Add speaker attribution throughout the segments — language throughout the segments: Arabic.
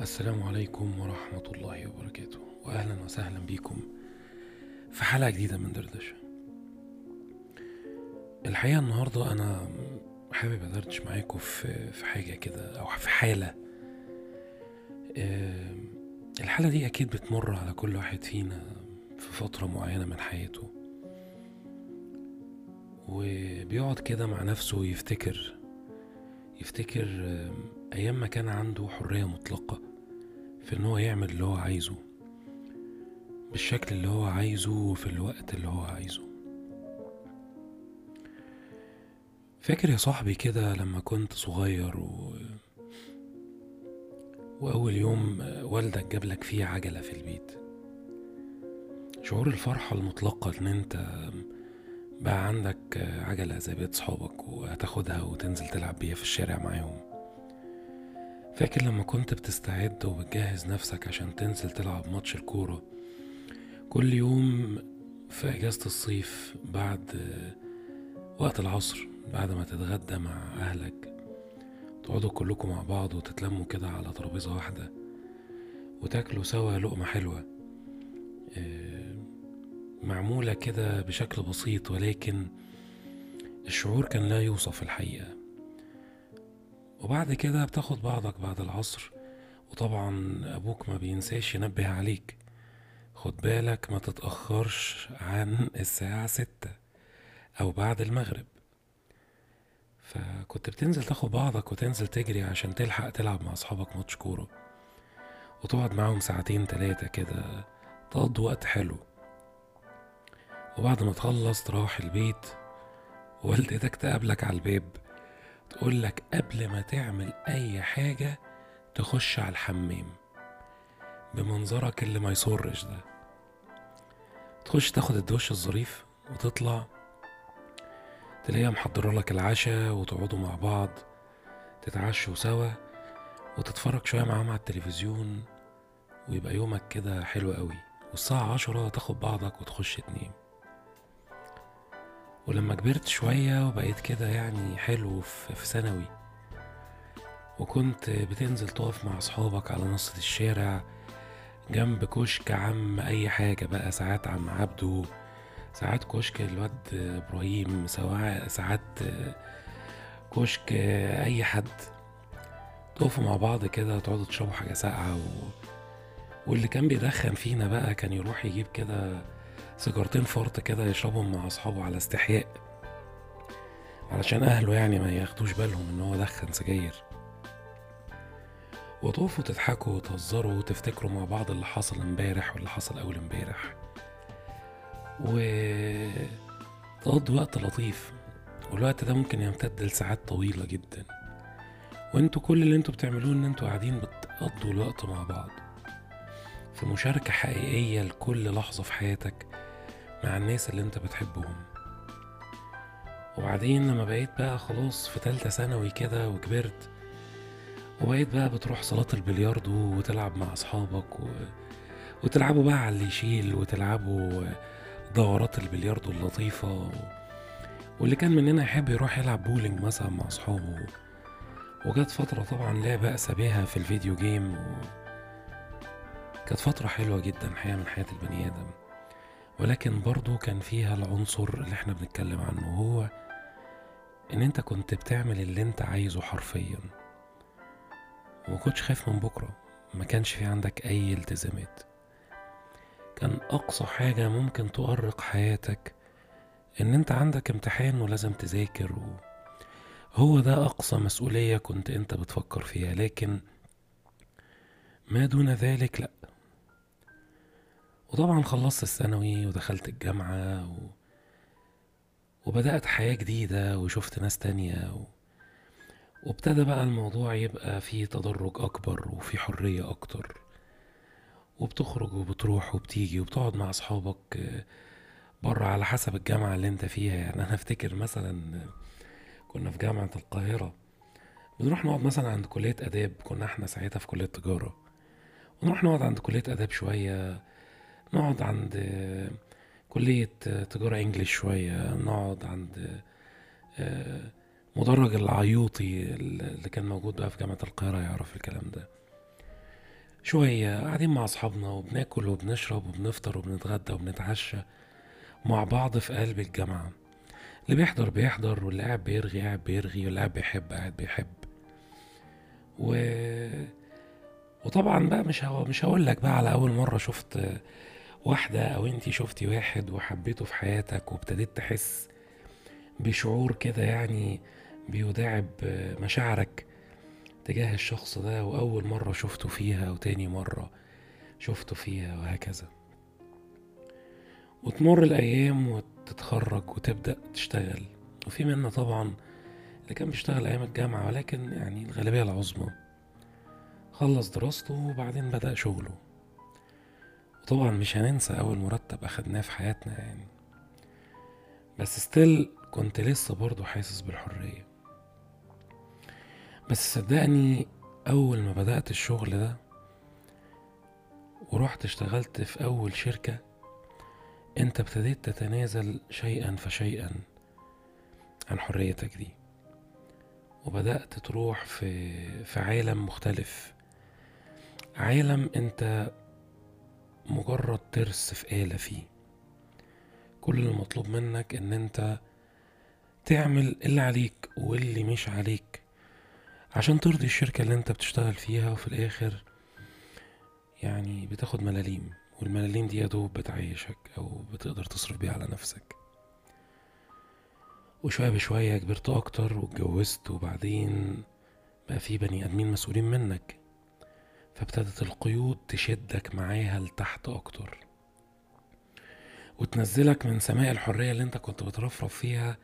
Speaker 1: السلام عليكم ورحمة الله وبركاته وأهلا وسهلا بيكم في حلقة جديدة من دردشة. الحقيقة النهاردة أنا حابب أدردش معاكم في في حاجة كده أو في حالة الحالة دي أكيد بتمر على كل واحد فينا في فترة معينة من حياته. وبيقعد كده مع نفسه يفتكر يفتكر أيام ما كان عنده حرية مطلقة في إن هو يعمل اللي هو عايزه بالشكل اللي هو عايزه وفي الوقت اللي هو عايزه. فاكر يا صاحبي كده لما كنت صغير و... وأول يوم والدك جابلك فيه عجلة في البيت. شعور الفرحة المطلقة إن أنت بقى عندك عجلة زي بقية صحابك وهتاخدها وتنزل تلعب بيها في الشارع معاهم. فاكر لما كنت بتستعد وبتجهز نفسك عشان تنزل تلعب ماتش الكورة؟ كل يوم في أجازة الصيف بعد وقت العصر بعد ما تتغدى مع أهلك تقعدوا كلكم مع بعض وتتلموا كده على ترابيزة واحدة وتاكلوا سوا لقمة حلوة. آه، معمولة كده بشكل بسيط ولكن الشعور كان لا يوصف الحقيقة. وبعد كده بتاخد بعضك بعد العصر وطبعا أبوك ما بينساش ينبه عليك. خد بالك ما تتأخرش عن الساعة ستة أو بعد المغرب. فكنت بتنزل تاخد بعضك وتنزل تجري عشان تلحق تلعب مع أصحابك ماتش كورة. وتقعد معاهم ساعتين تلاتة كده تقضي وقت حلو. وبعد ما تخلص تروح البيت والدتك تقابلك على الباب تقولك قبل ما تعمل أي حاجة تخش على الحمام بمنظرك اللي ما يسرش ده. تخش تاخد الدش الظريف وتطلع تلاقيها محضرة لك العشاء وتقعدوا مع بعض تتعشوا سوا وتتفرج شوية معاهم على التلفزيون ويبقى يومك كده حلو قوي. والساعة عشرة تاخد بعضك وتخش تنام. ولما كبرت شوية وبقيت كده يعني حلو في ثانوي وكنت بتنزل تقف مع أصحابك على نص الشارع جنب كشك عم أي حاجة بقى ساعات عم عبده ساعات كشك الواد إبراهيم سواء ساعات كشك أي حد. تقفوا مع بعض كده تقعدوا تشربوا حاجة ساقعة و... واللي كان بيدخن فينا بقى كان يروح يجيب كده سيجارتين فرط كده يشربهم مع أصحابه على استحياء. علشان أهله يعني ما ياخدوش بالهم إن هو دخن سجاير. وتقفوا تضحكوا وتهزروا وتفتكروا مع بعض اللي حصل امبارح واللي حصل أول امبارح. وتقضوا وقت لطيف. والوقت ده ممكن يمتد لساعات طويلة جدا. وانتوا كل اللي أنتوا بتعملوه ان أنتوا قاعدين بتقضوا الوقت مع بعض. في مشاركة حقيقية لكل لحظة في حياتك مع الناس اللي انت بتحبهم. وبعدين لما بقيت بقى خلاص في تالتة ثانوي كده وكبرت وبقيت بقى بتروح صلاة البلياردو وتلعب مع أصحابك و... وتلعبوا بقى على اللي يشيل وتلعبوا دورات البلياردو اللطيفة. واللي كان مننا يحب يروح يلعب بولينج مثلا مع أصحابه. وجت فترة طبعا لا بأس بها في ال video game و... كانت فترة حلوة جدا حقيقة من حياة البني آدم. ولكن برضو كان فيها العنصر اللي إحنا بنتكلم عنه هو إن أنت كنت بتعمل اللي أنت عايزه حرفيا. وما كنتش خايف من بكرة ما كانش في عندك أي التزامات. كان أقصى حاجة ممكن تؤرق حياتك إن أنت عندك امتحان ولازم تذاكر و... هو ده أقصى مسؤولية كنت أنت بتفكر فيها لكن ما دون ذلك لأ. وطبعا خلصت الثانوي ودخلت الجامعة و... وبدأت حياة جديدة وشفت ناس تانية و... وابتدى بقى الموضوع يبقى فيه تدرج أكبر وفي حرية أكتر. وبتخرج وبتروح وبتيجي وبتقعد مع أصحابك بره على حسب الجامعة اللي أنت فيها. يعني أنا أفتكر مثلا كنا في جامعة القاهرة بنروح نقعد مثلا عند كلية آداب. كنا إحنا ساعتها في كلية تجارة. ونروح نقعد عند كلية آداب شوية نقعد عند كلية تجارة إنجليش شوية نقعد عند آه، مدرج العيوطي اللي كان موجود بقى في جامعة القاهرة يعرف الكلام ده. شوية قاعدين مع أصحابنا وبناكل وبنشرب وبنفطر وبنتغدى وبنتعشى مع بعض في قلب الجامعة. اللي بيحضر بيحضر واللي قاعد بيرغي قاعد بيرغي واللي قاعد بيحب قاعد بيحب. و... وطبعا بقى مش هو مش هقول لك بقى على أول مرة شفت واحدة أو أنتي شفتي واحد وحبيته في حياتك وابتديت تحس بشعور كده يعني بيداعب مشاعرك. تجاه الشخص ده وأول مرة شفته فيها وتاني مرة شفته فيها وهكذا. وتمر الأيام وتتخرج وتبدأ تشتغل. وفي منا طبعا اللي كان بيشتغل أيام الجامعة ولكن يعني الغالبية العظمى. خلص دراسته وبعدين بدأ شغله. وطبعا مش هننسى أول مرتب أخدناه في حياتنا يعني. بس ستيل كنت لسه برضه حاسس بالحرية. بس صدقني أول ما بدأت الشغل ده ورحت اشتغلت في أول شركة أنت ابتديت تتنازل شيئا فشيئا عن حريتك دي. وبدأت تروح في في عالم مختلف. عالم أنت مجرد ترس في آلة فيه. كل المطلوب منك إن أنت تعمل اللي عليك واللي مش عليك. عشان ترضي الشركة اللي انت بتشتغل فيها وفي الآخر يعني بتاخد ملاليم والملاليم دي دوب بتعيشك أو بتقدر تصرف بيها على نفسك. وشوية بشوية كبرت أكتر واتجوزت وبعدين بقى في بني آدمين مسؤولين منك. فابتدت القيود تشدك معاها لتحت أكتر. وتنزلك من سماء الحرية اللي انت كنت بترفرف فيها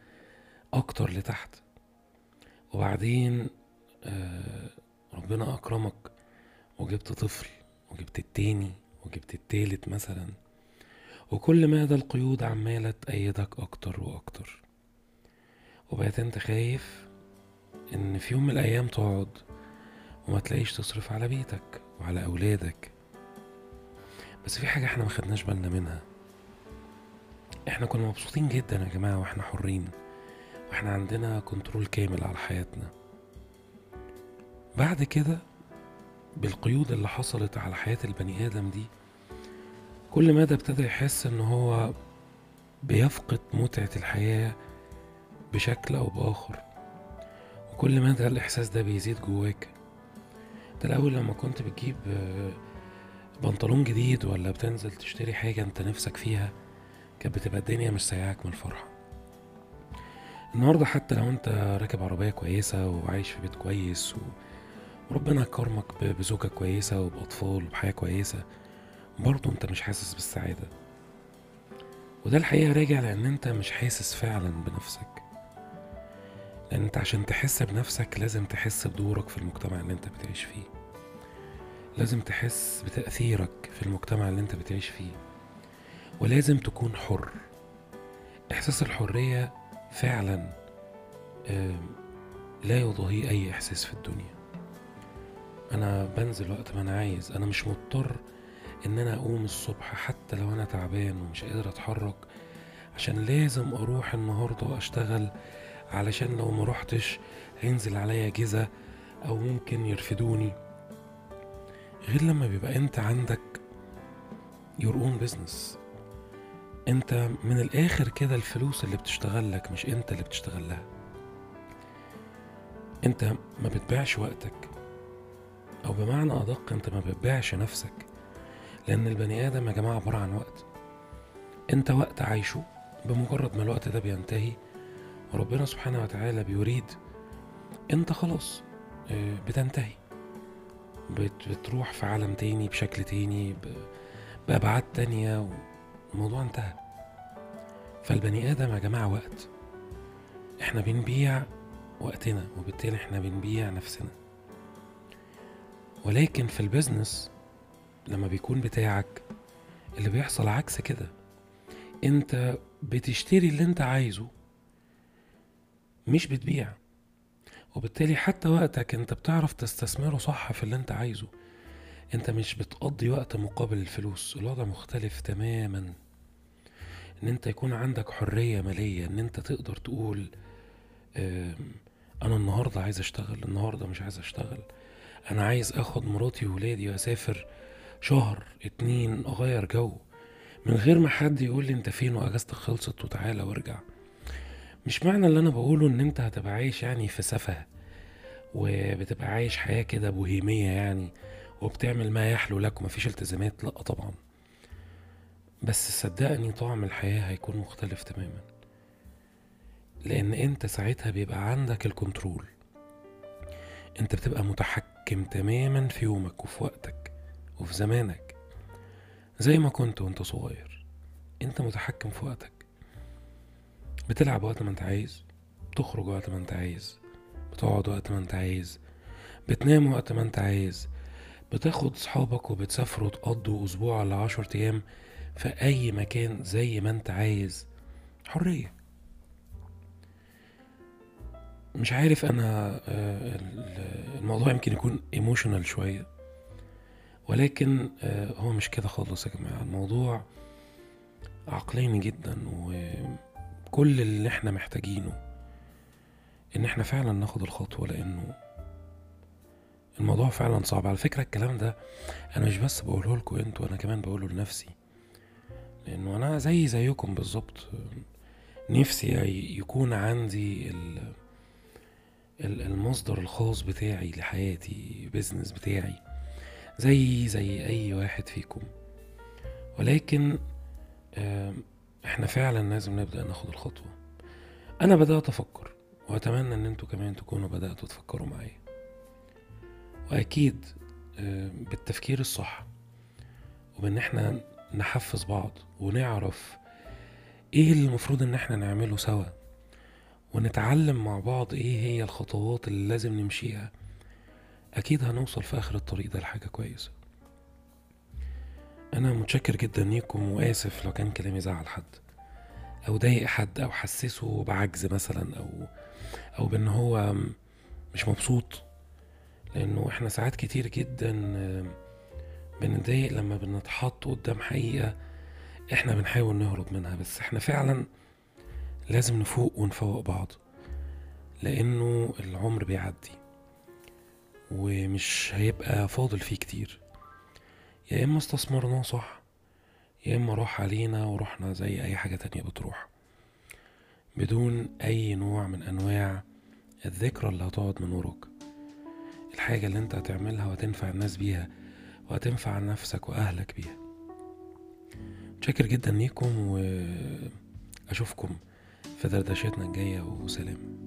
Speaker 1: أكتر لتحت. وبعدين آه ربنا أكرمك وجبت طفل وجبت التاني وجبت التالت مثلا. وكل مدى القيود عمالة تأيدك أكتر وأكتر. وبقيت أنت خايف إن في يوم من الأيام تقعد وما تلاقيش تصرف على بيتك وعلى أولادك. بس في حاجة إحنا ما خدناش بالنا منها. إحنا كنا مبسوطين جدا يا جماعة وإحنا حرين. وإحنا عندنا كنترول كامل على حياتنا. بعد كده بالقيود اللي حصلت على حياة البني آدم دي كل مدى ابتدى يحس إن هو بيفقد متعة الحياة بشكل أو بآخر. وكل مدى الإحساس ده بيزيد جواك. انت الأول لما كنت بتجيب بنطلون جديد ولا بتنزل تشتري حاجة أنت نفسك فيها كانت بتبقى الدنيا مش سايعاك من الفرحة. النهاردة حتى لو أنت راكب عربية كويسة وعايش في بيت كويس و... وربنا كرمك بزوجة كويسة وبأطفال وبحياة كويسة. برضه انت مش حاسس بالسعادة. وده الحقيقة راجع لأن انت مش حاسس فعلا بنفسك. لأن انت عشان تحس بنفسك لازم تحس بدورك في المجتمع اللي انت بتعيش فيه. لازم تحس بتأثيرك في المجتمع اللي انت بتعيش فيه. ولازم تكون حر. إحساس الحرية فعلا لا يضاهي أي إحساس في الدنيا. أنا بنزل وقت ما أنا عايز. أنا مش مضطر إن أنا أقوم الصبح حتى لو أنا تعبان ومش قادر أتحرك عشان لازم أروح النهارده وأشتغل علشان لو ما روحتش هينزل عليا جزا أو ممكن يرفدوني. غير لما بيبقى أنت عندك your own business. أنت من الآخر كده الفلوس اللي بتشتغل لك مش أنت اللي بتشتغل لها. أنت ما بتبيعش وقتك. أو بمعنى أدق أنت ما بتبيعش نفسك لأن البني آدم يا جماعة عبارة عن وقت. أنت وقت عايشه بمجرد ما الوقت ده بينتهي وربنا سبحانه وتعالى بيريد أنت خلاص بتنتهي. بتروح في عالم تاني بشكل تاني بأبعاد تانية والموضوع انتهى. فالبني آدم يا جماعة وقت. إحنا بنبيع وقتنا وبالتالي إحنا بنبيع نفسنا. ولكن في البيزنس لما بيكون بتاعك اللي بيحصل عكس كده انت بتشتري اللي انت عايزه مش بتبيع وبالتالي حتى وقتك انت بتعرف تستثمره صح في اللي انت عايزه. انت مش بتقضي وقت مقابل الفلوس الوضع مختلف تماما. إن انت يكون عندك حرية مالية إن انت تقدر تقول أنا النهاردة عايز أشتغل النهاردة مش عايز أشتغل. أنا عايز أخد مراتي وولادي وأسافر شهر اتنين أغير جو. من غير ما حد يقول لي أنت فين وأجازتك خلصت وتعالى وارجع. مش معنى اللي أنا بقوله إن أنت هتبقى عايش يعني في سفه وبتبقى عايش حياة كده بوهيمية يعني وبتعمل ما يحلو لك ومفيش التزامات لأ طبعا. بس صدقني طعم الحياة هيكون مختلف تماما. لأن أنت ساعتها بيبقى عندك الكنترول. أنت بتبقى متحكم تماما في يومك وفي وقتك وفي زمانك. زي ما كنت وانت صغير انت متحكم في وقتك. بتلعب وقت ما انت عايز بتخرج وقت ما انت عايز بتقعد وقت ما انت عايز بتنام وقت ما انت عايز بتاخد صحابك وبتسافروا تقضوا أسبوع ولا عشر أيام في أي مكان زي ما انت عايز. حرية. مش عارف أنا آه، ال- الموضوع يمكن يكون ايموشنال شوية. ولكن آه، هو مش كده خالص يا جماعة. الموضوع عقلاني جدا وكل اللي إحنا محتاجينه إن إحنا فعلا ناخد الخطوة لأنه الموضوع فعلا صعب. على فكرة الكلام ده أنا مش بس بقوله لكم أنتوا أنا كمان بقوله لنفسي. لأنه أنا زي زيكم بالظبط. نفسي يكون عندي ال- المصدر الخاص بتاعي لحياتي بيزنس بتاعي زي زي أي واحد فيكم. ولكن إحنا فعلا لازم نبدأ ناخد الخطوة. أنا بدأت أفكر وأتمنى إن أنتوا كمان تكونوا بدأتوا تفكروا معايا. وأكيد بالتفكير الصح وبإن إحنا نحفز بعض ونعرف إيه اللي المفروض إن إحنا نعمله سوا. ونتعلم مع بعض إيه هي الخطوات اللي لازم نمشيها. أكيد هنوصل في آخر الطريق ده لحاجة كويسة. أنا متشكر جدا ليكم وآسف لو كان كلامي زعل حد أو ضايق حد أو حسسه بعجز مثلا أو أو بأن هو مش مبسوط. لأنه إحنا ساعات كتير جدا بنتضايق لما بنتحط قدام حقيقة إحنا بنحاول نهرب منها. بس إحنا فعلا لازم نفوق ونفوق بعض لأنه العمر بيعدي ومش هيبقى فاضل فيه كتير. يا إما استثمرناه صح يا إما راح علينا ورحنا زي أي حاجة تانية بتروح. بدون أي نوع من أنواع الذكرى اللي هتقعد من وراك. الحاجة اللي أنت هتعملها وهتنفع الناس بيها وهتنفع نفسك وأهلك بيها. متشكر جدا ليكم وأشوفكم في دردشتنا الجاية وسلام.